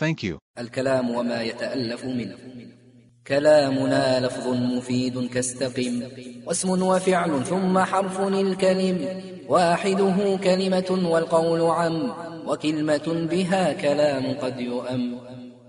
Thank you. الكلام وما يتألف منه. كلامنا لفظ مفيد كاستقم واسم وفعل ثم حرف الكلم. واحدة كلمة والقول عم. وكلمة بها كلام قد يؤم.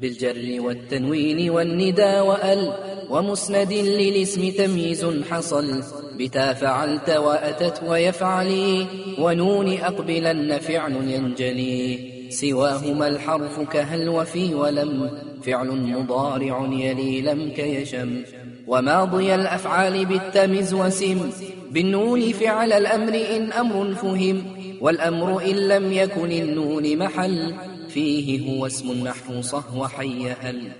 بالجر والتنوين والندى وأل ومسند للاسم تمييز حصل بتا فعلت وأتت ويفعلي ونون أقبلن فعل ينجلي. سواهما الحرف كهل وفي ولم فعل مضارع يلي لم كيشم. وماضي الأفعال بالتمز وسم بالنون فعل الأمر إن أمر فهم والأمر إن لم يكن النون محل. فيه هو اسم نحو صهو حي هل